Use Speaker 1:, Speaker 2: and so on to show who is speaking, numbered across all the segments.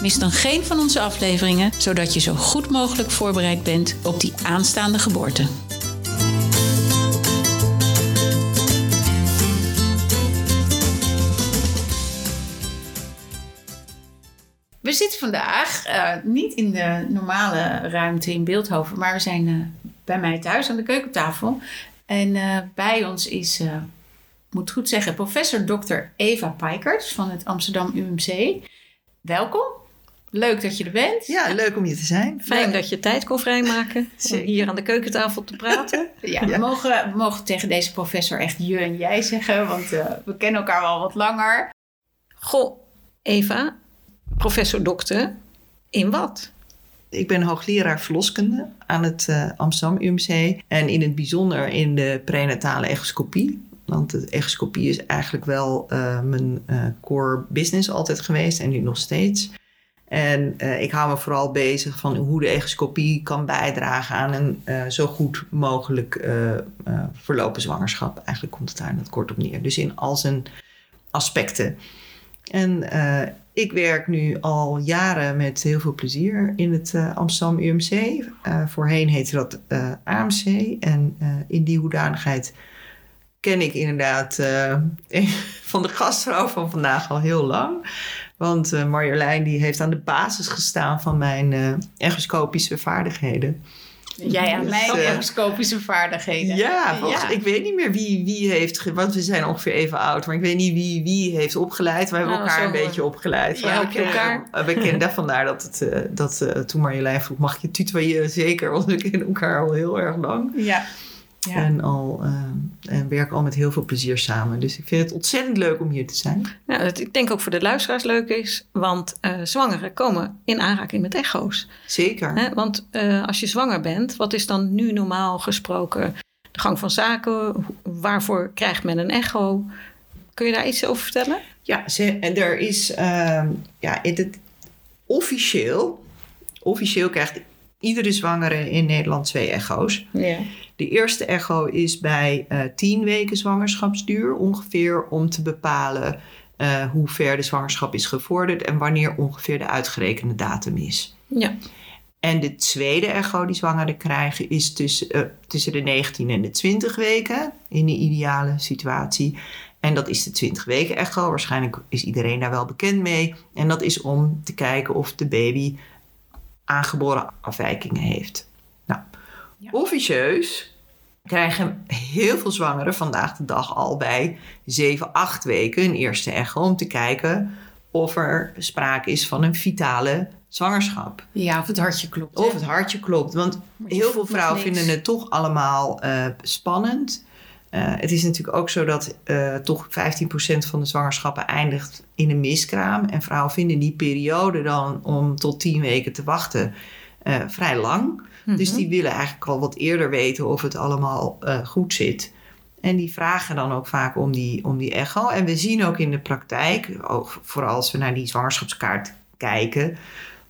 Speaker 1: mis dan geen van onze afleveringen, zodat je zo goed mogelijk voorbereid bent op die aanstaande geboorte. We zitten vandaag uh, niet in de normale ruimte in Beeldhoven, maar we zijn uh, bij mij thuis aan de keukentafel. En uh, bij ons is, ik moet goed zeggen, professor Dr. Eva Pijkers van het Amsterdam UMC. Welkom. Leuk dat je er bent.
Speaker 2: Ja, leuk om hier te zijn.
Speaker 3: Fijn dat je tijd kon vrijmaken om hier aan de keukentafel te praten.
Speaker 1: ja, We, mogen, we mogen tegen deze professor echt je en jij zeggen, want uh, we kennen elkaar al wat langer.
Speaker 3: Goh, Eva, professor dokter, in wat?
Speaker 2: Ik ben hoogleraar verloskunde aan het uh, Amsterdam UMC en in het bijzonder in de prenatale echoscopie. Want de echoscopie is eigenlijk wel uh, mijn core business altijd geweest en nu nog steeds. En uh, ik hou me vooral bezig van hoe de echoscopie kan bijdragen aan een uh, zo goed mogelijk uh, verlopen zwangerschap. Eigenlijk komt het daar net kort op neer. Dus in al zijn aspecten. En ik werk nu al jaren met heel veel plezier in het Amsterdam UMC. voorheen heette dat AMC. En in die hoedanigheid ken ik inderdaad van de gastvrouw van vandaag al heel lang. Want uh, Marjolein die heeft aan de basis gestaan van mijn uh, vaardigheden.
Speaker 1: Jij aan dus, mijn uh, echoscopische vaardigheden.
Speaker 2: Ja, ja, ik weet niet meer wie, wie heeft... Want we zijn ongeveer even oud. Maar ik weet niet wie wie heeft opgeleid. We hebben nou, elkaar een beetje opgeleid.
Speaker 3: Ja, we,
Speaker 2: elkaar. we kennen vandaar dat, het, dat toen Marjolein vroeg... Mag je tutoyen? Zeker, want we kennen elkaar al heel erg lang.
Speaker 1: Ja.
Speaker 2: Ja. En, al, uh, en werk al met heel veel plezier samen. Dus ik vind het ontzettend leuk om hier te zijn.
Speaker 3: Ja, dat ik denk ook voor de luisteraars leuk is. Want uh, zwangeren komen in aanraking met echo's.
Speaker 2: Zeker.
Speaker 3: Hè? Want uh, als je zwanger bent, wat is dan nu normaal gesproken de gang van zaken? Waarvoor krijgt men een echo? Kun je daar iets over vertellen?
Speaker 2: Ja, en er is ehm, ja, het, officieel, officieel krijgt iedere zwangere in Nederland twee echo's.
Speaker 3: Ja.
Speaker 2: De eerste echo is bij uh, tien weken zwangerschapsduur ongeveer om te bepalen uh, hoe ver de zwangerschap is gevorderd en wanneer ongeveer de uitgerekende datum is.
Speaker 3: Ja.
Speaker 2: En de tweede echo die zwangeren krijgen is tussen, uh, tussen de 19 en de 20 weken in de ideale situatie. En dat is de 20 weken echo. Waarschijnlijk is iedereen daar wel bekend mee. En dat is om te kijken of de baby aangeboren afwijkingen heeft. Ja. officieus krijgen heel veel zwangeren vandaag de dag al bij 7, 8 weken een eerste echo om te kijken of er sprake is van een vitale zwangerschap.
Speaker 1: Ja, of het hartje klopt.
Speaker 2: Of het hartje klopt. Want heel veel vrouwen vinden het toch allemaal uh, spannend. Uh, het is natuurlijk ook zo dat uh, toch 15% van de zwangerschappen eindigt in een miskraam. En vrouwen vinden die periode dan om tot 10 weken te wachten uh, vrij lang. Mm -hmm. Dus die willen eigenlijk al wat eerder weten of het allemaal goed zit. En die vragen dan ook vaak om die, om die echo. En we zien ook in de praktijk, ook vooral als we naar die zwangerschapskaart kijken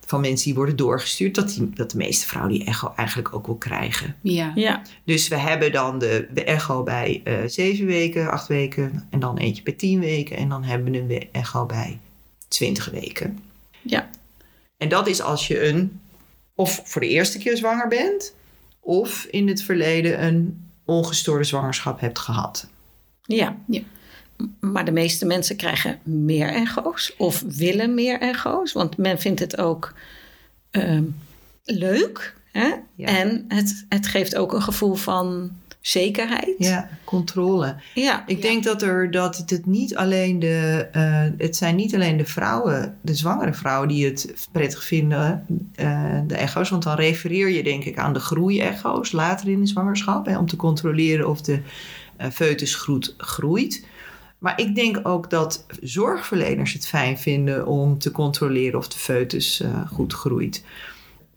Speaker 2: van mensen die worden doorgestuurd, dat, die, dat de meeste vrouwen die echo eigenlijk ook wil krijgen.
Speaker 1: Ja.
Speaker 3: ja.
Speaker 2: Dus we hebben dan de, de echo bij uh, zeven weken, acht weken en dan eentje bij tien weken en dan hebben we een echo bij twintig weken.
Speaker 3: Ja.
Speaker 2: En dat is als je een, of voor de eerste keer zwanger bent, of in het verleden een ongestoorde zwangerschap hebt gehad.
Speaker 3: Ja. ja. Maar de meeste mensen krijgen meer echo's of willen meer echo's. Want men vindt het ook uh, leuk. Hè? Ja. En het, het geeft ook een gevoel van zekerheid.
Speaker 2: Ja, controle.
Speaker 3: Ja.
Speaker 2: Ik
Speaker 3: ja.
Speaker 2: denk dat, er, dat het niet alleen de... Uh, het zijn niet alleen de vrouwen, de zwangere vrouwen... die het prettig vinden, uh, de echo's. Want dan refereer je denk ik aan de groeiecho's later in de zwangerschap. Hè, om te controleren of de uh, foetus goed groeit. Maar ik denk ook dat zorgverleners het fijn vinden om te controleren of de foetus goed groeit.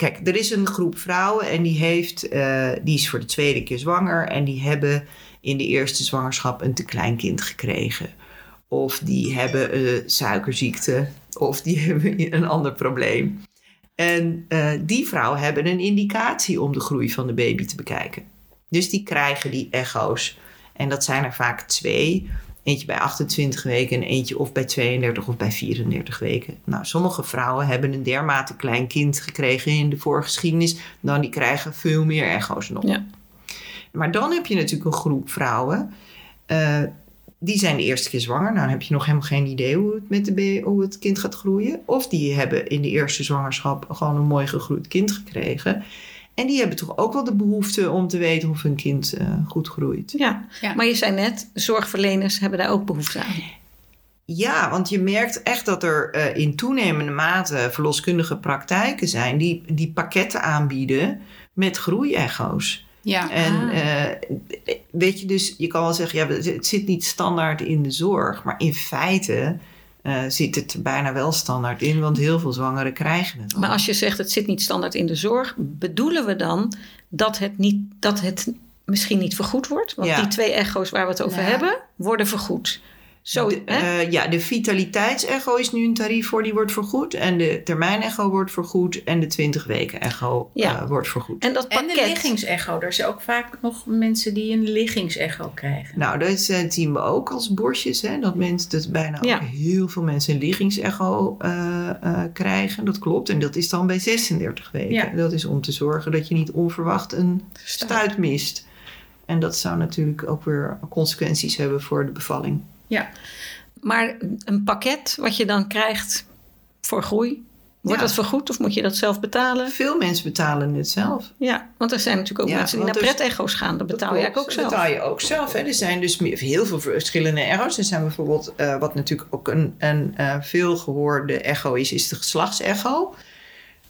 Speaker 2: Kijk, er is een groep vrouwen en die, heeft, eh, die is voor de tweede keer zwanger. En die hebben in de eerste zwangerschap een te klein kind gekregen. Of die hebben uh, suikerziekte. Of die hebben een ander probleem. En uh, die vrouwen hebben een indicatie om de groei van de baby te bekijken. Dus die krijgen die echo's. En dat zijn er vaak twee. Eentje bij 28 weken en eentje of bij 32 of bij 34 weken. Nou, sommige vrouwen hebben een dermate klein kind gekregen in de voorgeschiedenis. Dan die krijgen veel meer echo's nog. Ja. Maar dan heb je natuurlijk een groep vrouwen. Uh, die zijn de eerste keer zwanger. Nou, dan heb je nog helemaal geen idee hoe het met de hoe het kind gaat groeien. Of die hebben in de eerste zwangerschap gewoon een mooi gegroeid kind gekregen. En die hebben toch ook wel de behoefte om te weten of hun kind uh, goed groeit.
Speaker 3: Ja. ja, maar je zei net, zorgverleners hebben daar ook behoefte aan.
Speaker 2: Ja, want je merkt echt dat er uh, in toenemende mate verloskundige praktijken zijn die, die pakketten aanbieden met groeiecho's. Ja. En ah. uh, weet je, dus je kan wel zeggen, ja, het zit niet standaard in de zorg, maar in feite uh, zit het bijna wel standaard in, want heel veel zwangeren krijgen het.
Speaker 3: Maar als je zegt het zit niet standaard in de zorg, bedoelen we dan dat het, niet, dat het misschien niet vergoed wordt? Want die twee echo's waar we het over hebben, worden vergoed.
Speaker 2: Zo, de, uh, ja, de vitaliteitsecho is nu een tarief voor, die wordt vergoed. En de termijnecho wordt vergoed. En de 20 weken echo ja. uh, wordt vergoed.
Speaker 1: En, dat pakket... en de liggingsecho. Er zijn ook vaak nog mensen die een liggingsecho krijgen.
Speaker 2: Nou, dat uh, zien we ook als borstjes. Hè, dat, mensen, dat bijna ja. ook heel veel mensen een liggingsecho krijgen. Dat klopt. En dat is dan bij 36 weken. Ja. Dat is om te zorgen dat je niet onverwacht een stuit mist. En dat zou natuurlijk ook weer consequenties hebben voor de bevalling.
Speaker 3: Ja, maar een pakket wat je dan krijgt voor groei, Wordt dat vergoed of moet je dat zelf betalen?
Speaker 2: Veel mensen betalen het zelf.
Speaker 3: Ja, want er zijn natuurlijk ook mensen die naar pret-echo's gaan. Dat betaal je ook zelf.
Speaker 2: Dat betaal je ook zelf. Hè. Er zijn dus heel veel verschillende echo's. Er zijn bijvoorbeeld, uh, wat natuurlijk ook een, een uh, veel gehoorde echo is, is de geslachtsecho.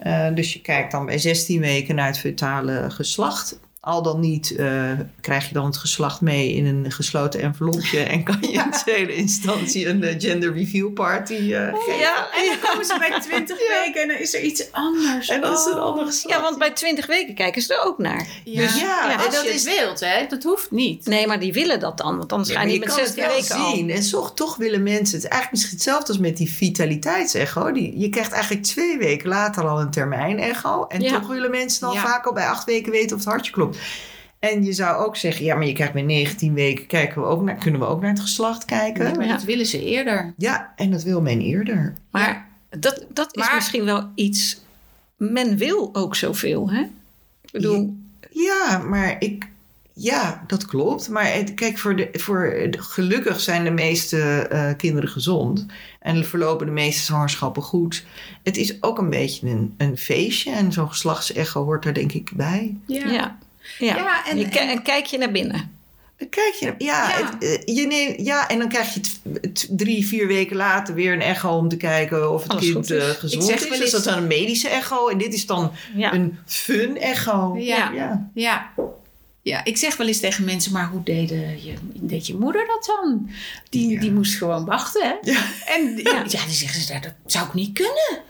Speaker 2: Uh, dus je kijkt dan bij 16 weken naar het fetale geslacht. Al dan niet uh, krijg je dan het geslacht mee in een gesloten envelopje en kan je in tweede instantie een uh, gender review party uh,
Speaker 1: geven. Ja, en dan komen ze bij 20 weken en dan is er iets anders.
Speaker 2: En dan is er een ander geslacht.
Speaker 3: Ja, want bij 20 weken kijken ze er ook naar.
Speaker 1: Ja, dus, ja, als dat je is, het wilt, hè? Dat hoeft niet.
Speaker 3: Nee, maar die willen dat dan, want anders ja, ga je niet met 16 weken zien.
Speaker 2: Al. En zo, toch willen mensen het. Eigenlijk misschien hetzelfde als met die vitaliteitsecho. Die, je krijgt eigenlijk twee weken later al een termijn echo. En toch willen mensen dan vaak al bij acht weken weten of het hartje klopt. En je zou ook zeggen, ja, maar je krijgt bij 19 weken, kijken we ook naar, kunnen we ook naar het geslacht kijken.
Speaker 1: Ja, maar dat willen ze eerder.
Speaker 2: Ja, en dat wil men eerder.
Speaker 3: Maar dat, dat is misschien wel iets, men wil ook zoveel, hè? Ik bedoel...
Speaker 2: Ja, maar ik, ja, dat klopt. Maar het, kijk, voor de, voor gelukkig zijn de meeste uh, kinderen gezond. En verlopen de meeste zwangerschappen goed. Het is ook een beetje een, een feestje. En zo'n geslachtsecho hoort er denk ik bij.
Speaker 3: Ja. ja. Ja, en, en, kijk je naar binnen.
Speaker 2: Kijk je, ja, ja. Het, je neemt, ja, en dan krijg je het, drie, vier weken later weer een echo om te kijken of het Alles kind uh, gezond zeg, is. is dat dan een medische echo en dit is dan een fun echo.
Speaker 1: Ja. ja. ja. Ja, ik zeg wel eens tegen mensen, maar hoe deed je, deed je moeder dat dan? Die, die moest gewoon wachten, hè? Ja. En ja, ja dan zeggen ze, dat zou ik niet kunnen.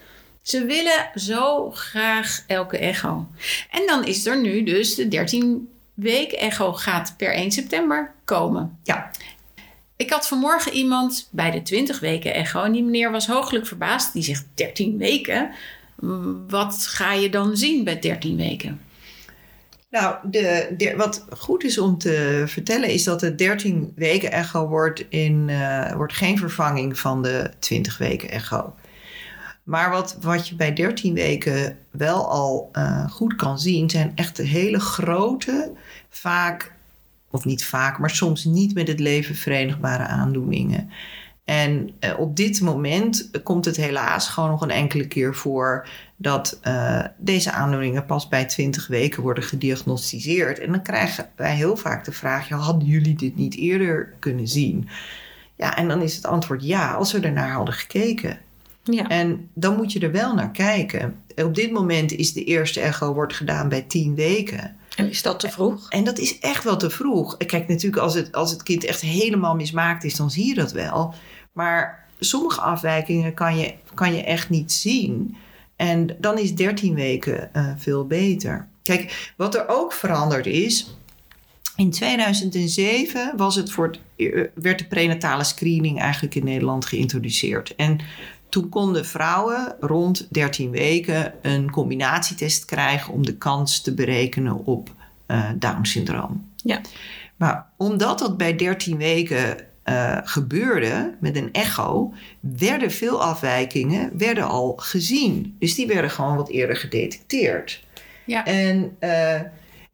Speaker 1: Ze willen zo graag elke echo. En dan is er nu dus de 13 week echo gaat per 1 september komen.
Speaker 2: Ja.
Speaker 1: Ik had vanmorgen iemand bij de 20 weken echo en die meneer was hooglijk verbaasd. Die zegt 13 weken. Wat ga je dan zien bij 13 weken?
Speaker 2: Nou, de, de, wat goed is om te vertellen is dat de 13 weken echo wordt, in, uh, wordt geen vervanging van de 20 weken echo. Maar wat, wat je bij 13 weken wel al uh, goed kan zien, zijn echt hele grote, vaak, of niet vaak, maar soms niet met het leven verenigbare aandoeningen. En uh, op dit moment komt het helaas gewoon nog een enkele keer voor dat uh, deze aandoeningen pas bij 20 weken worden gediagnosticeerd. En dan krijgen wij heel vaak de vraag: ja, hadden jullie dit niet eerder kunnen zien? Ja, en dan is het antwoord ja, als we ernaar hadden gekeken. Ja. En dan moet je er wel naar kijken. Op dit moment is de eerste echo wordt gedaan bij 10 weken.
Speaker 3: En is dat te vroeg?
Speaker 2: En dat is echt wel te vroeg. Kijk, natuurlijk als het, als het kind echt helemaal mismaakt is, dan zie je dat wel. Maar sommige afwijkingen kan je, kan je echt niet zien. En dan is 13 weken uh, veel beter. Kijk, wat er ook veranderd is. In 2007 was het voor het, eh, werd de prenatale screening eigenlijk in Nederland geïntroduceerd. En toen konden vrouwen rond 13 weken een combinatietest krijgen om de kans te berekenen op uh, Down-syndroom.
Speaker 3: Ja.
Speaker 2: Maar omdat dat bij 13 weken uh, gebeurde met een echo, werden veel afwijkingen werden al gezien. Dus die werden gewoon wat eerder gedetecteerd.
Speaker 1: Ja.
Speaker 2: En uh,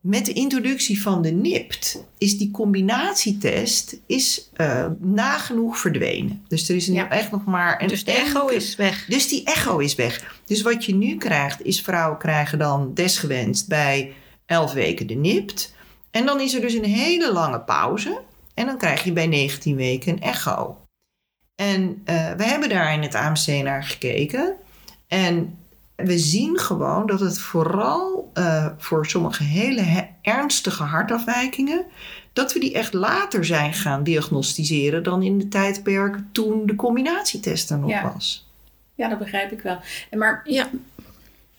Speaker 2: met de introductie van de NIPT is die combinatietest is, uh, nagenoeg verdwenen. Dus er is nu
Speaker 3: Ja.
Speaker 2: echt nog maar een
Speaker 3: Dus de echo
Speaker 2: enkele-
Speaker 3: is weg.
Speaker 2: dus die echo is weg. Dus wat je nu krijgt, is vrouwen krijgen dan desgewenst bij 11 weken de NIPT. En dan is er dus een hele lange pauze. En dan krijg je bij 19 weken een echo. En eh, we hebben daar in het AMC naar gekeken. En we zien gewoon dat het vooral eh, voor sommige hele he- ernstige hartafwijkingen, dat we die echt later zijn gaan diagnosticeren dan in de tijdperk toen de combinatietest er nog
Speaker 1: Ja.
Speaker 2: was.
Speaker 1: Ja, dat begrijp ik wel. En maar
Speaker 3: Ja.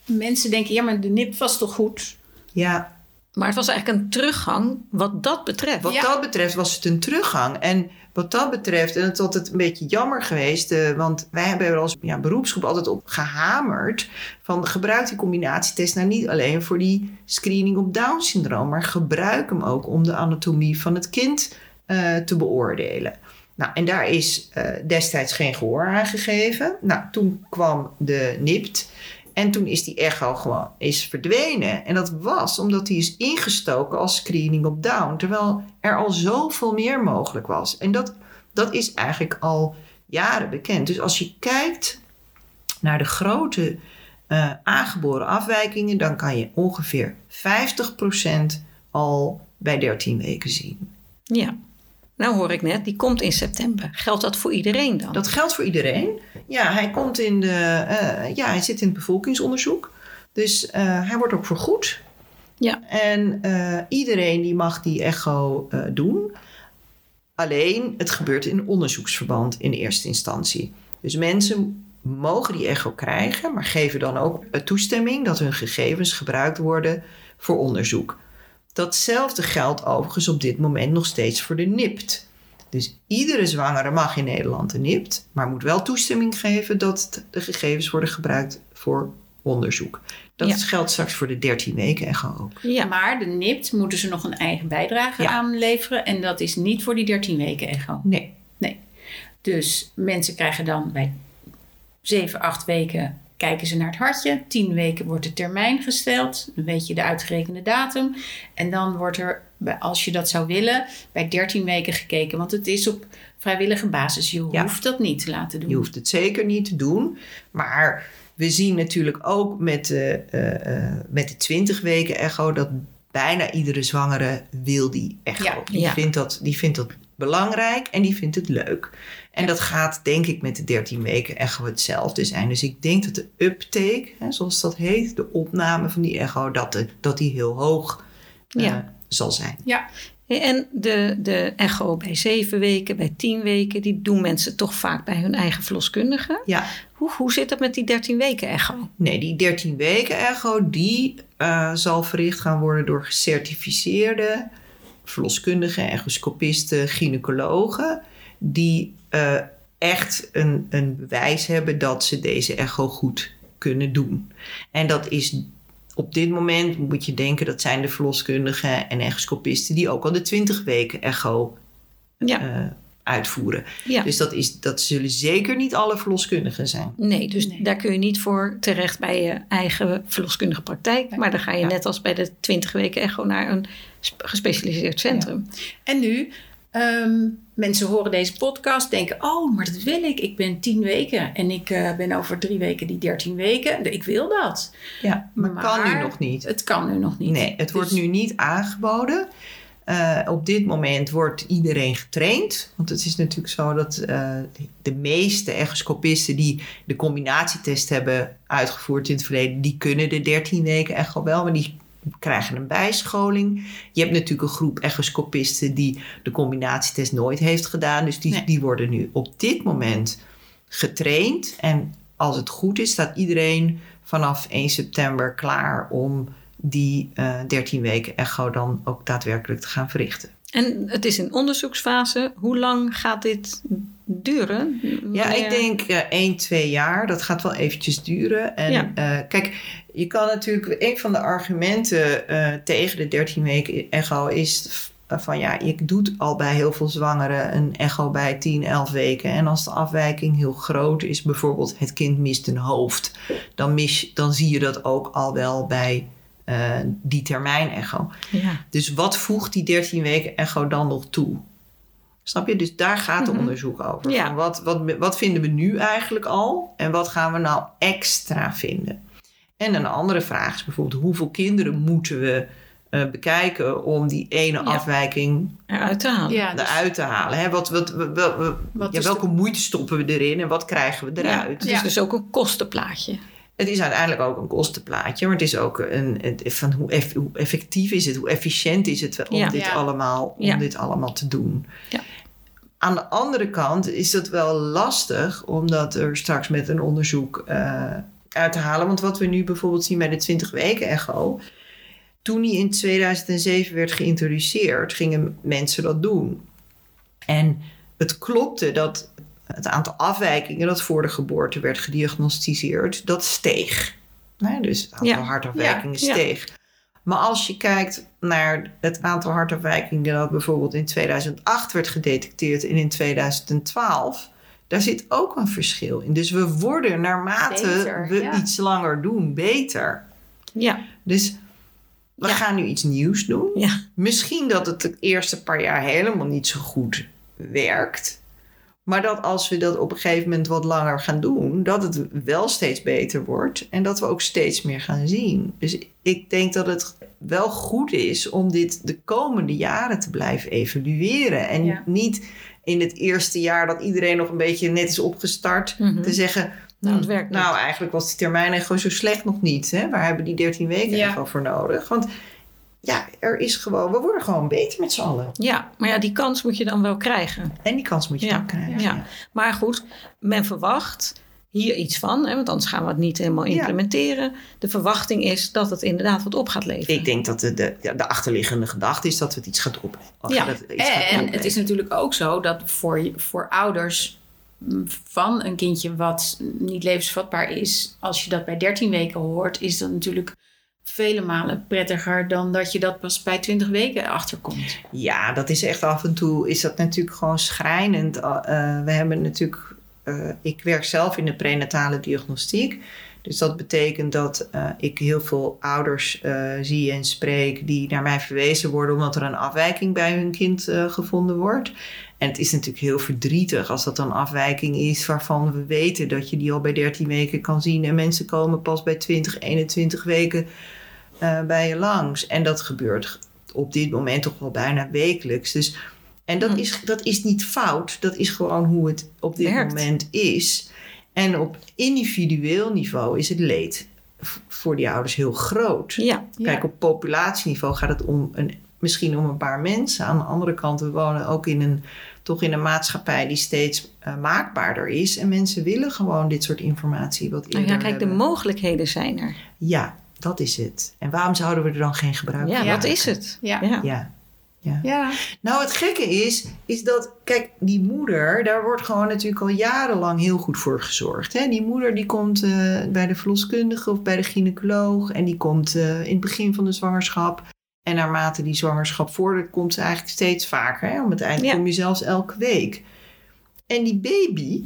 Speaker 1: mensen denken, ja, maar de nip was toch goed?
Speaker 2: Ja,
Speaker 3: Maar het was eigenlijk een teruggang wat dat betreft.
Speaker 2: wat
Speaker 1: Ja.
Speaker 2: dat betreft was het een teruggang. En wat dat betreft, en het is altijd een beetje jammer geweest, eh, want wij hebben er als beroepsgroep altijd op gehamerd van gebruik die combinatietest nou niet alleen voor die screening op Down-syndroom, maar gebruik hem ook om de anatomie van het kind eh, te beoordelen. Nou, en daar is eh, destijds geen gehoor aan gegeven. Nou, toen kwam de NIPT. En toen is die echo gewoon is verdwenen. En dat was omdat die is ingestoken als screening op Down. Terwijl er al zoveel meer mogelijk was. En dat, dat is eigenlijk al jaren bekend. Dus als je kijkt naar de grote eh, aangeboren afwijkingen... dan kan je ongeveer 50% al bij 13 weken zien.
Speaker 3: Ja. Nou hoor ik net, die komt in september. Geldt dat voor iedereen dan?
Speaker 2: Dat geldt voor iedereen. Ja, hij komt in de. eh, ja, hij zit in het bevolkingsonderzoek. Dus eh, hij wordt ook vergoed.
Speaker 3: Ja.
Speaker 2: En eh, iedereen die mag die echo doen. Alleen het gebeurt in onderzoeksverband in eerste instantie. Dus mensen mogen die echo krijgen, maar geven dan ook toestemming dat hun gegevens gebruikt worden voor onderzoek. Datzelfde geldt overigens op dit moment nog steeds voor de NIPT. Dus iedere zwangere mag in Nederland een NIPT, maar moet wel toestemming geven dat de gegevens worden gebruikt voor onderzoek. Dat
Speaker 3: Ja.
Speaker 2: geldt straks voor de 13 weken echo ook.
Speaker 3: ja.
Speaker 1: Maar de NIPT moeten ze nog een eigen bijdrage
Speaker 2: Ja.
Speaker 1: aanleveren. En dat is niet voor die 13 weken echo.
Speaker 2: Nee.
Speaker 1: Dus mensen krijgen dan bij 7, 8 weken kijken ze naar het hartje. 10 weken wordt de termijn gesteld. Dan weet je de uitgerekende datum. En dan wordt er, als je dat zou willen, bij 13 weken gekeken. Want het is op vrijwillige basis. Je
Speaker 2: Ja.
Speaker 1: hoeft dat niet te laten doen.
Speaker 2: Je hoeft het zeker niet te doen. Maar we zien natuurlijk ook met de, eh, eh, met de 20 weken echo dat bijna iedere zwangere wil die echo.
Speaker 1: Ja.
Speaker 2: Die,
Speaker 3: Ja.
Speaker 2: Vindt dat, die vindt dat belangrijk en die vindt het leuk. En dat gaat denk ik met de 13 weken echo hetzelfde zijn. Dus ik denk dat de uptake, hè, zoals dat heet, de opname van die echo, dat, de, dat die heel hoog eh,
Speaker 3: Ja.
Speaker 2: zal zijn.
Speaker 3: En de, de echo bij zeven weken, bij tien weken, die doen mensen toch vaak bij hun eigen verloskundige.
Speaker 2: Ja,
Speaker 3: Hoe, hoe zit dat met die 13 weken echo?
Speaker 2: Nee, die 13 weken echo, die eh, zal verricht gaan worden door gecertificeerde verloskundigen, echoscopisten, gynaecologen, die eh, echt een, een bewijs hebben dat ze deze echo goed kunnen doen. En dat is op dit moment, moet je denken, dat zijn de verloskundigen en echoscopisten die ook al de 20 weken echo
Speaker 3: Ja,
Speaker 2: eh, uitvoeren.
Speaker 3: ja.
Speaker 2: Dus dat, is, dat zullen zeker niet alle verloskundigen zijn.
Speaker 3: Nee, dus
Speaker 1: Nee.
Speaker 3: daar kun je niet voor terecht bij je eigen verloskundige praktijk. Maar dan ga je
Speaker 2: Ja.
Speaker 3: net als bij de 20 weken echo naar een sp- gespecialiseerd centrum.
Speaker 1: En nu, ehm, mensen horen deze podcast, denken: Oh, maar dat wil ik. Ik ben 10 weken en ik eh, ben over drie weken die 13 weken. Ik wil dat.
Speaker 2: Ja, maar, kan nu nog niet.
Speaker 1: Het kan nu nog niet.
Speaker 2: Nee, het wordt
Speaker 1: Dus-
Speaker 2: nu niet aangeboden. Eh, op dit moment wordt iedereen getraind. Want het is natuurlijk zo dat eh, de meeste echoscopisten die de combinatietest hebben uitgevoerd in het verleden, die kunnen de 13 weken echo wel, maar die krijgen een bijscholing. Je hebt natuurlijk een groep echoscopisten die de combinatietest nooit heeft gedaan. Dus die,
Speaker 1: Nee.
Speaker 2: die worden nu op dit moment getraind. En als het goed is, staat iedereen vanaf 1 september klaar om die uh, 13 weken echo dan ook daadwerkelijk te gaan verrichten.
Speaker 3: En het is in onderzoeksfase. Hoe lang gaat dit duren?
Speaker 2: Ja, ik denk uh, 1, 2 jaar. Dat gaat wel eventjes duren. En ja. uh, kijk, je kan natuurlijk... Een van de argumenten uh, tegen de 13 weken echo is van... Ja, je doet al bij heel veel zwangeren een echo bij 10, 11 weken. En als de afwijking heel groot is, bijvoorbeeld het kind mist een hoofd... dan, mis, dan zie je dat ook al wel bij uh, die termijn echo.
Speaker 3: Ja.
Speaker 2: Dus wat voegt die 13 weken echo dan nog toe? Snap je? Dus daar gaat het
Speaker 3: Mhm.
Speaker 2: onderzoek over.
Speaker 3: Ja.
Speaker 2: Van wat, wat, wat vinden we nu eigenlijk al en wat gaan we nou extra vinden? En een andere vraag is bijvoorbeeld hoeveel kinderen moeten we eh, bekijken om die ene
Speaker 3: Ja.
Speaker 2: afwijking
Speaker 3: Eruit te halen.
Speaker 1: Ja, dus-
Speaker 2: eruit te halen? Hè? Wat, wat, wat, wat-
Speaker 1: Wat
Speaker 2: ja, welke moeite stoppen we erin en wat krijgen we eruit?
Speaker 3: Het is
Speaker 1: Ja.
Speaker 3: dus ook een kostenplaatje.
Speaker 2: Het is uiteindelijk ook een kostenplaatje, maar het is ook een, van hoe, eff- hoe effectief is het, hoe efficiënt is het om,
Speaker 3: Ja.
Speaker 2: dit,
Speaker 1: Ja.
Speaker 2: allemaal, om
Speaker 3: Ja.
Speaker 2: dit allemaal te doen.
Speaker 3: Ja.
Speaker 2: Aan de andere kant is dat wel lastig, omdat er straks met een onderzoek eh, uit te halen. Want wat we nu bijvoorbeeld zien bij de 20 weken echo. Toen die in 2007 werd geïntroduceerd, gingen mensen dat doen. En het klopte dat het aantal afwijkingen dat voor de geboorte werd gediagnosticeerd, dat steeg. Dus het aantal
Speaker 3: Ja.
Speaker 2: hartafwijkingen
Speaker 3: Ja, ja.
Speaker 2: steeg. Maar als je kijkt naar het aantal hartafwijkingen dat bijvoorbeeld in 2008 werd gedetecteerd en in 2012, daar zit ook een verschil in. Dus we worden naarmate
Speaker 1: Beter,
Speaker 2: we iets langer doen, beter.
Speaker 3: Ja.
Speaker 2: Dus we gaan nu iets nieuws doen.
Speaker 3: Ja.
Speaker 2: Misschien dat het de eerste paar jaar helemaal niet zo goed werkt. Maar dat als we dat op een gegeven moment wat langer gaan doen, dat het wel steeds beter wordt en dat we ook steeds meer gaan zien. Dus ik denk dat het wel goed is om dit de komende jaren te blijven evalueren. En
Speaker 1: Ja.
Speaker 2: niet in het eerste jaar dat iedereen nog een beetje net is opgestart,
Speaker 3: Mhm.
Speaker 2: te zeggen.
Speaker 3: Nou, het
Speaker 2: "Hm,
Speaker 3: werkt
Speaker 2: nou,
Speaker 3: niet."
Speaker 2: eigenlijk was die termijn gewoon zo slecht nog niet. Hè? Waar hebben die 13 weken
Speaker 1: Ja.
Speaker 2: voor nodig? Want ja, er is gewoon, we worden gewoon beter met z'n allen.
Speaker 3: Ja, maar ja, die kans moet je dan wel krijgen.
Speaker 2: En die kans moet je
Speaker 3: Ja,
Speaker 2: dan krijgen.
Speaker 3: ja. Maar goed, men verwacht hier iets van, hè, want anders gaan we het niet helemaal
Speaker 2: Ja.
Speaker 3: implementeren. De verwachting is dat het inderdaad wat op gaat leveren.
Speaker 2: Ik denk dat de, de, ja, de achterliggende gedachte is dat het iets gaat op.
Speaker 3: Ja.
Speaker 2: gaat
Speaker 1: En het is natuurlijk ook zo dat voor, voor ouders van een kindje wat niet levensvatbaar is, als je dat bij 13 weken hoort, is dat natuurlijk vele malen prettiger dan dat je dat pas bij 20 weken achterkomt.
Speaker 2: Ja, dat is echt af en toe is dat natuurlijk gewoon schrijnend. Uh, we hebben natuurlijk, uh, ik werk zelf in de prenatale diagnostiek. Dus dat betekent dat ik heel veel ouders zie en spreek die naar mij verwezen worden omdat er een afwijking bij hun kind gevonden wordt. En het is natuurlijk heel verdrietig als dat een afwijking is waarvan we weten dat je die al bij 13 weken kan zien. En mensen komen pas bij 20, 21 weken uh, bij je langs. En dat gebeurt op dit moment toch wel bijna wekelijks. Dus, en dat,
Speaker 3: Hm.
Speaker 2: is, dat is niet fout, dat is gewoon hoe het op dit
Speaker 3: Werkt.
Speaker 2: moment is. En op individueel niveau is het leed voor die ouders heel groot.
Speaker 3: Ja,
Speaker 2: Kijk, op populatieniveau gaat het om een, misschien om een paar mensen. Aan de andere kant, we wonen ook in een, toch in een maatschappij die steeds uh, maakbaarder is. En mensen willen gewoon dit soort informatie wat
Speaker 3: nou
Speaker 2: eerder
Speaker 3: ja, kijk, de mogelijkheden zijn er.
Speaker 2: Ja, dat is het. En waarom zouden we er dan geen gebruik
Speaker 3: Ja,
Speaker 2: van
Speaker 1: Ja.
Speaker 3: dat is het.
Speaker 1: Ja.
Speaker 3: Ja.
Speaker 2: Ja. ja.
Speaker 1: Ja,
Speaker 2: Nou, het gekke is, is dat, kijk, die moeder, daar wordt gewoon natuurlijk al jarenlang heel goed voor gezorgd. Hè? Die moeder die komt uh, bij de verloskundige of bij de gynaecoloog en die komt uh, in het begin van de zwangerschap. En naarmate die zwangerschap vordert, komt ze eigenlijk steeds vaker. Hè? Om het eind
Speaker 3: Ja.
Speaker 2: kom je zelfs elke week. En die baby,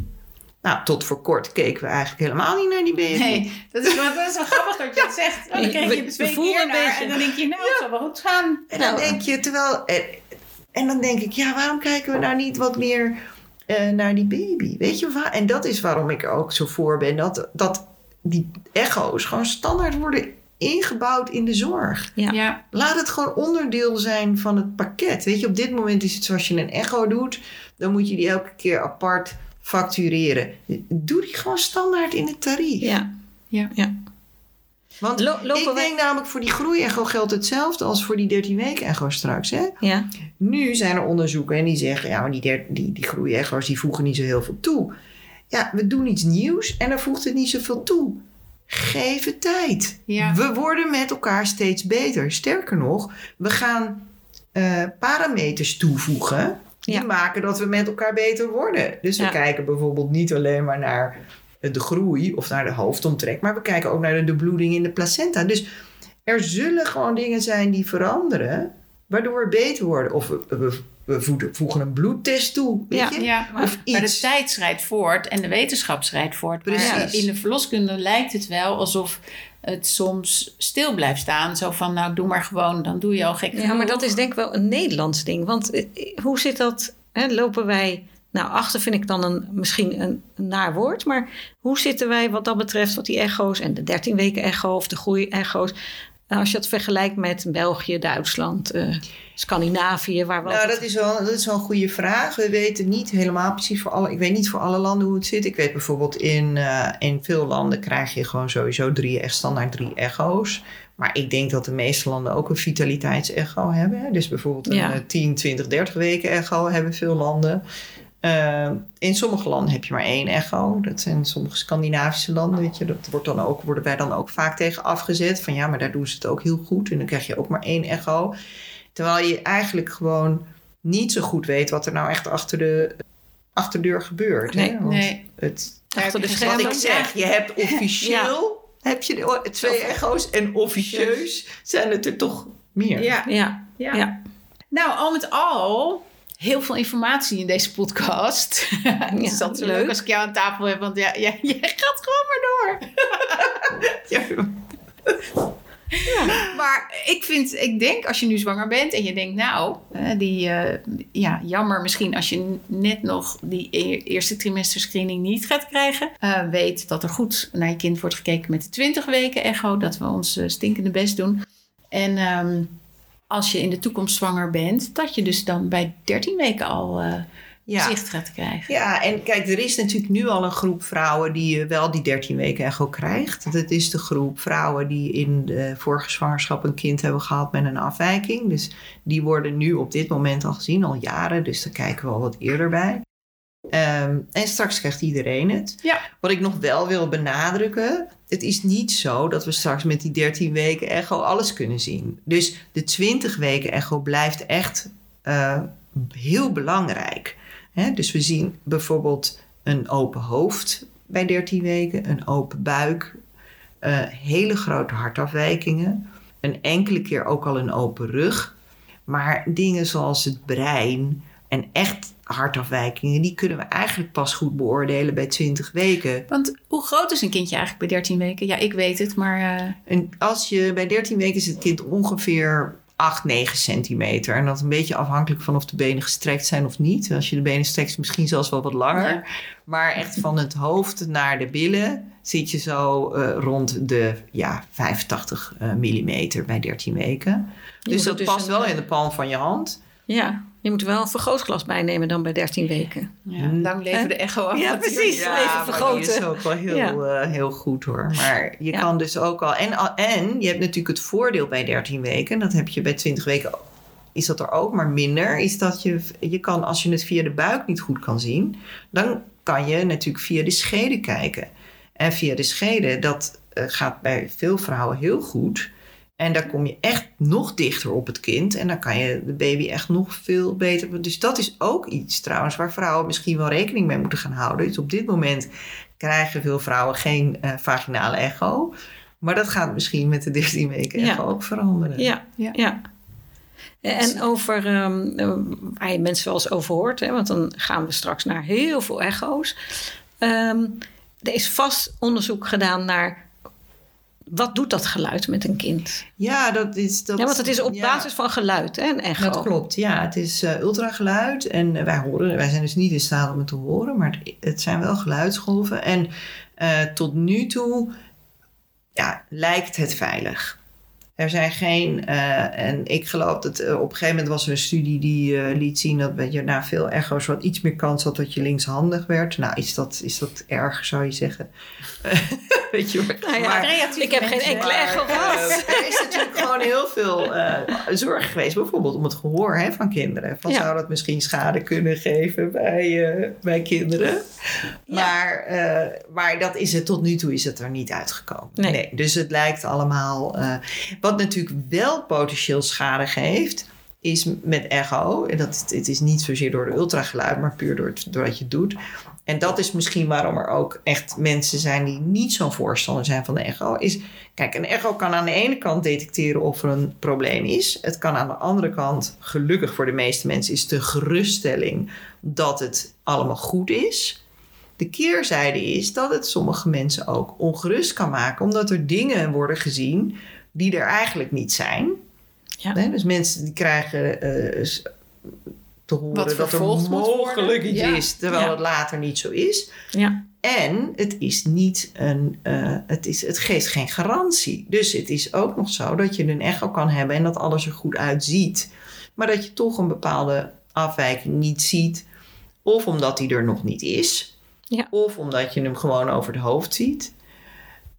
Speaker 2: nou, tot voor kort keken we eigenlijk helemaal niet naar die baby.
Speaker 1: nee, dat is, wel, dat is wel grappig dat je dat zegt. Dan kreeg je
Speaker 3: We-
Speaker 1: het twee keer naar
Speaker 3: beetje.
Speaker 1: en dan denk je, nou, het zal wel goed gaan.
Speaker 2: En dan
Speaker 3: Nou.
Speaker 2: denk je, terwijl. En, en dan denk ik, ja, waarom kijken we nou niet wat meer eh, naar die baby? Weet je waar? En dat is waarom ik er ook zo voor ben. Dat, dat die echo's gewoon standaard worden ingebouwd in de zorg.
Speaker 3: Ja.
Speaker 1: Ja,
Speaker 2: Laat het gewoon onderdeel zijn van het pakket. Weet je, op dit moment is het zoals je een echo doet, dan moet je die elke keer apart factureren. Doe die gewoon standaard in het tarief.
Speaker 3: Ja.
Speaker 1: Ja.
Speaker 3: ja.
Speaker 2: Want
Speaker 3: Lo-
Speaker 2: ik
Speaker 3: wij-
Speaker 2: denk namelijk voor die groeiecho geldt hetzelfde als voor die 13 weken echo straks. Hè?
Speaker 3: Ja.
Speaker 2: Nu zijn er onderzoeken en die zeggen, ja, maar die, der, die, die groeiecho's die voegen niet zo heel veel toe. ja, we doen iets nieuws en dan voegt het niet zoveel toe. Geef het tijd.
Speaker 1: Ja.
Speaker 2: We worden met elkaar steeds beter. Sterker nog, we gaan eh, parameters toevoegen die
Speaker 3: Ja.
Speaker 2: maken dat we met elkaar beter worden. Dus we kijken bijvoorbeeld niet alleen maar naar de groei of naar de hoofdomtrek, maar we kijken ook naar de, de bloeding in de placenta. Dus er zullen gewoon dingen zijn die veranderen, waardoor we beter worden. Of we, we, we voegen een bloedtest toe. Weet
Speaker 3: Ja.
Speaker 2: je?
Speaker 1: Ja, maar,
Speaker 2: Of
Speaker 1: maar de tijd schrijdt voort en de wetenschap schrijdt voort. Maar
Speaker 2: Precies.
Speaker 1: in de verloskunde lijkt het wel alsof het soms stil blijft staan. Zo van, nou doe maar gewoon, dan doe je al gek
Speaker 3: Ja, maar dat is denk ik wel een Nederlands ding. Want eh, hoe zit dat? Hè, lopen wij. Nou, achter vind ik dan een, misschien een, een naar woord. Maar hoe zitten wij wat dat betreft, wat die echo's en de 13 weken echo of de groei-echo's. Als je het vergelijkt met België, Duitsland, eh, Scandinavië, waar we.
Speaker 2: Nou, dat is, wel, dat is wel een goede vraag. We weten niet helemaal precies voor alle. Ik weet niet voor alle landen hoe het zit. Ik weet bijvoorbeeld in, eh, in veel landen krijg je gewoon sowieso drie, echt standaard drie echo's. Maar ik denk dat de meeste landen ook een vitaliteitsecho hebben. Dus bijvoorbeeld een
Speaker 3: Ja.
Speaker 2: eh, 10, 20, 30 weken echo hebben veel landen. Eh, in sommige landen heb je maar één echo. Dat zijn sommige Scandinavische landen. Weet je, dat wordt dan ook, worden wij dan ook vaak tegen afgezet. Van ja, maar daar doen ze het ook heel goed. En dan krijg je ook maar één echo. Terwijl je eigenlijk gewoon niet zo goed weet wat er nou echt achter de achterdeur gebeurt.
Speaker 3: Nee,
Speaker 2: hè? Want
Speaker 1: nee.
Speaker 2: Het,
Speaker 3: Achter de
Speaker 2: wat ik zeg, je hebt officieel heb je de- twee echo's. En officieus zijn het er toch meer.
Speaker 1: Ja.
Speaker 3: ja,
Speaker 1: Ja.
Speaker 3: ja.
Speaker 1: Nou, al met al heel veel informatie in deze podcast. is altijd zo leuk
Speaker 3: leuk.
Speaker 1: als ik jou aan tafel heb, want ja, jij gaat gewoon maar door.
Speaker 2: Ja.
Speaker 1: Maar ik vind, ik denk als je nu zwanger bent en je denkt, nou, eh, die, eh, ja, jammer misschien als je net nog die e- eerste trimester screening niet gaat krijgen. Eh, weet dat er goed naar je kind wordt gekeken met de 20 weken echo, dat we ons stinkende best doen. En ehm, als je in de toekomst zwanger bent, dat je dus dan bij 13 weken al eh,
Speaker 2: Ja.
Speaker 1: zicht gaat krijgen.
Speaker 2: Ja, en kijk, er is natuurlijk nu al een groep vrouwen die eh, wel die 13 weken echo krijgt. Dat is de groep vrouwen die in de vorige zwangerschap een kind hebben gehad met een afwijking. Dus die worden nu op dit moment al gezien, al jaren. Dus daar kijken we al wat eerder bij. Ehm, en straks krijgt iedereen het.
Speaker 1: Ja.
Speaker 2: Wat ik nog wel wil benadrukken, het is niet zo dat we straks met die 13 weken echo alles kunnen zien. Dus de 20 weken echo blijft echt eh, heel belangrijk. Dus we zien bijvoorbeeld een open hoofd bij 13 weken, een open buik, eh, hele grote hartafwijkingen, een enkele keer ook al een open rug. Maar dingen zoals het brein en echt hartafwijkingen, die kunnen we eigenlijk pas goed beoordelen bij 20 weken.
Speaker 1: Want hoe groot is een kindje eigenlijk bij 13 weken? Ja, ik weet het, maar eh,
Speaker 2: En als je bij 13 weken is het kind ongeveer 8, 9 centimeter. En dat een beetje afhankelijk van of de benen gestrekt zijn of niet. Als je de benen strekt, misschien zelfs wel wat langer.
Speaker 1: Ja.
Speaker 2: Maar echt van het hoofd naar de billen zit je zo eh, rond de ja, 85 eh, millimeter bij 13 weken. Dus dat
Speaker 3: dus
Speaker 2: past
Speaker 3: een,
Speaker 2: wel in de palm van je hand.
Speaker 3: Ja, je moet wel een vergrootglas bijnemen dan bij 13 weken.
Speaker 1: ja, lang leven de echo af.
Speaker 3: Ja, precies.
Speaker 2: Ja,
Speaker 3: even
Speaker 2: maar
Speaker 3: vergroten.
Speaker 2: die is ook wel heel,
Speaker 3: Ja.
Speaker 2: eh, heel goed hoor. Maar je
Speaker 3: Ja.
Speaker 2: kan dus ook al... En, en je hebt natuurlijk het voordeel bij 13 weken. Dat heb je bij 20 weken... Is dat er ook, maar minder. Is dat je, je kan, als je het via de buik niet goed kan zien... dan kan je natuurlijk via de schede kijken. En via de schede, dat eh, gaat bij veel vrouwen heel goed... En daar kom je echt nog dichter op het kind. En dan kan je de baby echt nog veel beter. Dus dat is ook iets trouwens waar vrouwen misschien wel rekening mee moeten gaan houden. Dus op dit moment krijgen veel vrouwen geen eh, vaginale echo. Maar dat gaat misschien met de 13 weken
Speaker 3: Ja.
Speaker 2: echo ook veranderen.
Speaker 3: Ja,
Speaker 1: Ja.
Speaker 3: ja. En over ehm, eh, waar je mensen wel eens over hoort, hè, want dan gaan we straks naar heel veel echo's. Ehm, er is vast onderzoek gedaan naar wat doet dat geluid met een kind?
Speaker 2: Ja, dat is... Dat,
Speaker 3: ja, want het is op
Speaker 2: ja.
Speaker 3: basis van geluid, hè, een echo.
Speaker 2: Dat klopt, ja. Het is eh, ultrageluid en eh, wij, horen, wij zijn dus niet in staat om het te horen, maar het, het zijn wel geluidsgolven. En eh, tot nu toe ja, lijkt het veilig. Er zijn geen, uh, en ik geloof dat uh, op een gegeven moment was er een studie die uh, liet zien dat je na veel echo's wat iets meer kans had dat je linkshandig werd. Nou, is dat, is dat erg, zou je zeggen? Weet je,
Speaker 3: nou ja, maar, ik heb geen enkele echo gehad.
Speaker 2: er is natuurlijk gewoon heel veel zorg geweest, bijvoorbeeld om het gehoor hè, van kinderen. Van, ja. Zou dat misschien schade kunnen geven bij, bij kinderen? Maar, maar dat is het, tot nu toe is het er niet uitgekomen.
Speaker 3: Nee. nee
Speaker 2: dus het lijkt allemaal. wat natuurlijk wel potentieel schade geeft, is met echo. En dat, het is niet zozeer door de ultrageluid, maar puur door, het, door wat je doet. En dat is misschien waarom er ook echt mensen zijn die niet zo'n voorstander zijn van de echo. Is, kijk, een echo kan aan de ene kant detecteren of er een probleem is. Het kan aan de andere kant, gelukkig voor de meeste mensen, is de geruststelling dat het allemaal goed is. De keerzijde is dat het sommige mensen ook ongerust kan maken, omdat er dingen worden gezien die er eigenlijk niet zijn. Ja. Dus mensen die krijgen uh, te horen dat er mogelijk iets is, terwijl het later niet zo is.
Speaker 3: Ja.
Speaker 2: En het, is niet een, uh, het, is, het geeft geen garantie. Dus het is ook nog zo dat je een echo kan hebben en dat alles er goed uitziet. Maar dat je toch een bepaalde afwijking niet ziet. Of omdat die er nog niet is.
Speaker 3: Ja.
Speaker 2: Of omdat je hem gewoon over het hoofd ziet.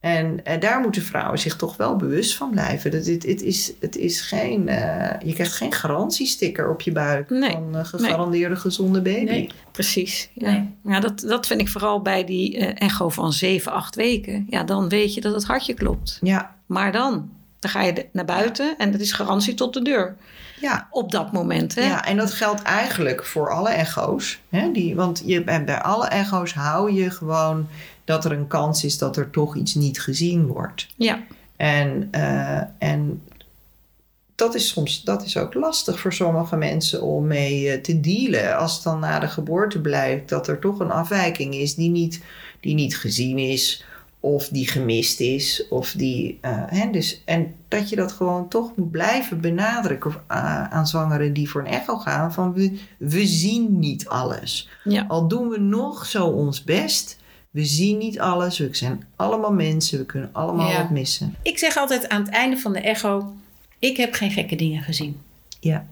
Speaker 2: En, en, daar moeten vrouwen zich toch wel bewust van blijven. Dat het, het, is, het is geen, uh, je krijgt geen garantiesticker op je buik
Speaker 3: nee.
Speaker 2: van uh, gegarandeerde nee. gezonde baby.
Speaker 3: Nee, precies. Ja. Nee. ja, dat, dat vind ik vooral bij die uh, echo van 7, 8 weken. Ja, dan weet je dat het hartje klopt.
Speaker 2: Ja.
Speaker 3: Maar dan, dan ga je naar buiten en dat is garantie tot de deur.
Speaker 2: Ja.
Speaker 3: Op dat moment. Hè?
Speaker 2: Ja, en dat geldt eigenlijk voor alle echo's. Hè? Die, want je, bij alle echo's hou je gewoon dat er een kans is dat er toch iets niet gezien wordt.
Speaker 3: Ja.
Speaker 2: En, uh, en dat is soms dat is ook lastig voor sommige mensen om mee te dealen. Als het dan na de geboorte blijkt dat er toch een afwijking is die niet, die niet gezien is. Of die gemist is. Of die, uh, hè, dus, en dat je dat gewoon toch moet blijven benadrukken uh, aan zwangeren die voor een echo gaan. Van we, we zien niet alles.
Speaker 3: Ja.
Speaker 2: Al doen we nog zo ons best we zien niet alles. We zijn allemaal mensen. We kunnen allemaal ja. wat missen.
Speaker 1: Ik zeg altijd aan het einde van de echo: Ik heb geen gekke dingen gezien.
Speaker 2: Ja.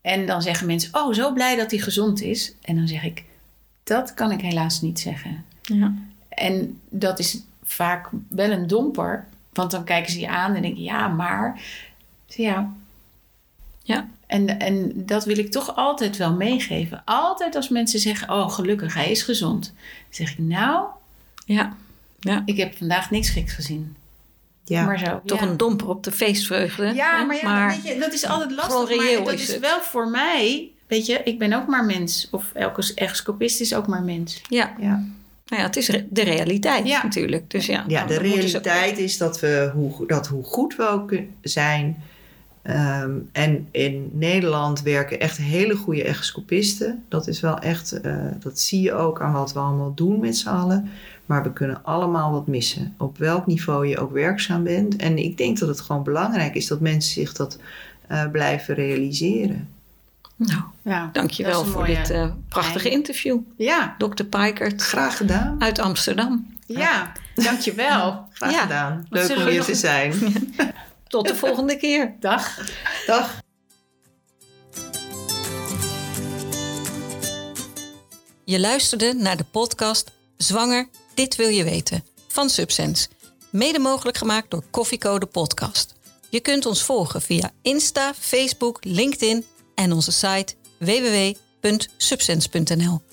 Speaker 1: En dan zeggen mensen: Oh, zo blij dat hij gezond is. En dan zeg ik: Dat kan ik helaas niet zeggen.
Speaker 3: Ja.
Speaker 1: En dat is vaak wel een domper. Want dan kijken ze je aan en denken: Ja, maar. Ja.
Speaker 3: Ja.
Speaker 1: En, en dat wil ik toch altijd wel meegeven. Altijd als mensen zeggen: Oh, gelukkig, hij is gezond. Dan zeg ik: Nou,
Speaker 3: ja. ja.
Speaker 1: Ik heb vandaag niks geks gezien.
Speaker 2: Ja.
Speaker 1: Maar zo,
Speaker 3: Toch
Speaker 1: ja.
Speaker 3: een domper op de feestvreugde.
Speaker 1: Ja, maar, ja, maar weet je, dat is altijd lastig. Maar dat
Speaker 3: is
Speaker 1: wel voor mij... Weet je, ik ben ook maar mens. Of elke ecoscopist is ook maar mens.
Speaker 3: Ja.
Speaker 2: Ja.
Speaker 3: Nou ja, het is de realiteit
Speaker 1: Ja.
Speaker 3: natuurlijk. Dus ja,
Speaker 2: Ja, de realiteit is dat, we, hoe, dat hoe goed we ook zijn. Ehm, en in Nederland werken echt hele goede echoscopisten. Dat is wel echt, eh, dat zie je ook aan wat we allemaal doen met z'n allen. Maar we kunnen allemaal wat missen. Op welk niveau je ook werkzaam bent. En ik denk dat het gewoon belangrijk is dat mensen zich dat eh, blijven realiseren.
Speaker 3: Nou,
Speaker 1: Ja,
Speaker 3: dankjewel voor
Speaker 1: mooie
Speaker 3: dit eh, prachtige interview.
Speaker 1: Ja,
Speaker 3: Dr. Pikert
Speaker 2: Graag gedaan.
Speaker 3: uit Amsterdam.
Speaker 1: ja. Dankjewel.
Speaker 2: Graag
Speaker 3: Ja.
Speaker 2: gedaan. Leuk om hier
Speaker 1: nog-
Speaker 2: te zijn.
Speaker 3: Tot de volgende keer.
Speaker 1: Dag.
Speaker 2: Dag.
Speaker 3: Je luisterde naar de podcast Zwanger, dit wil je weten van Subsense. Mede mogelijk gemaakt door Koffiecode Podcast. Je kunt ons volgen via Insta, Facebook, LinkedIn en onze site www.subsense.nl.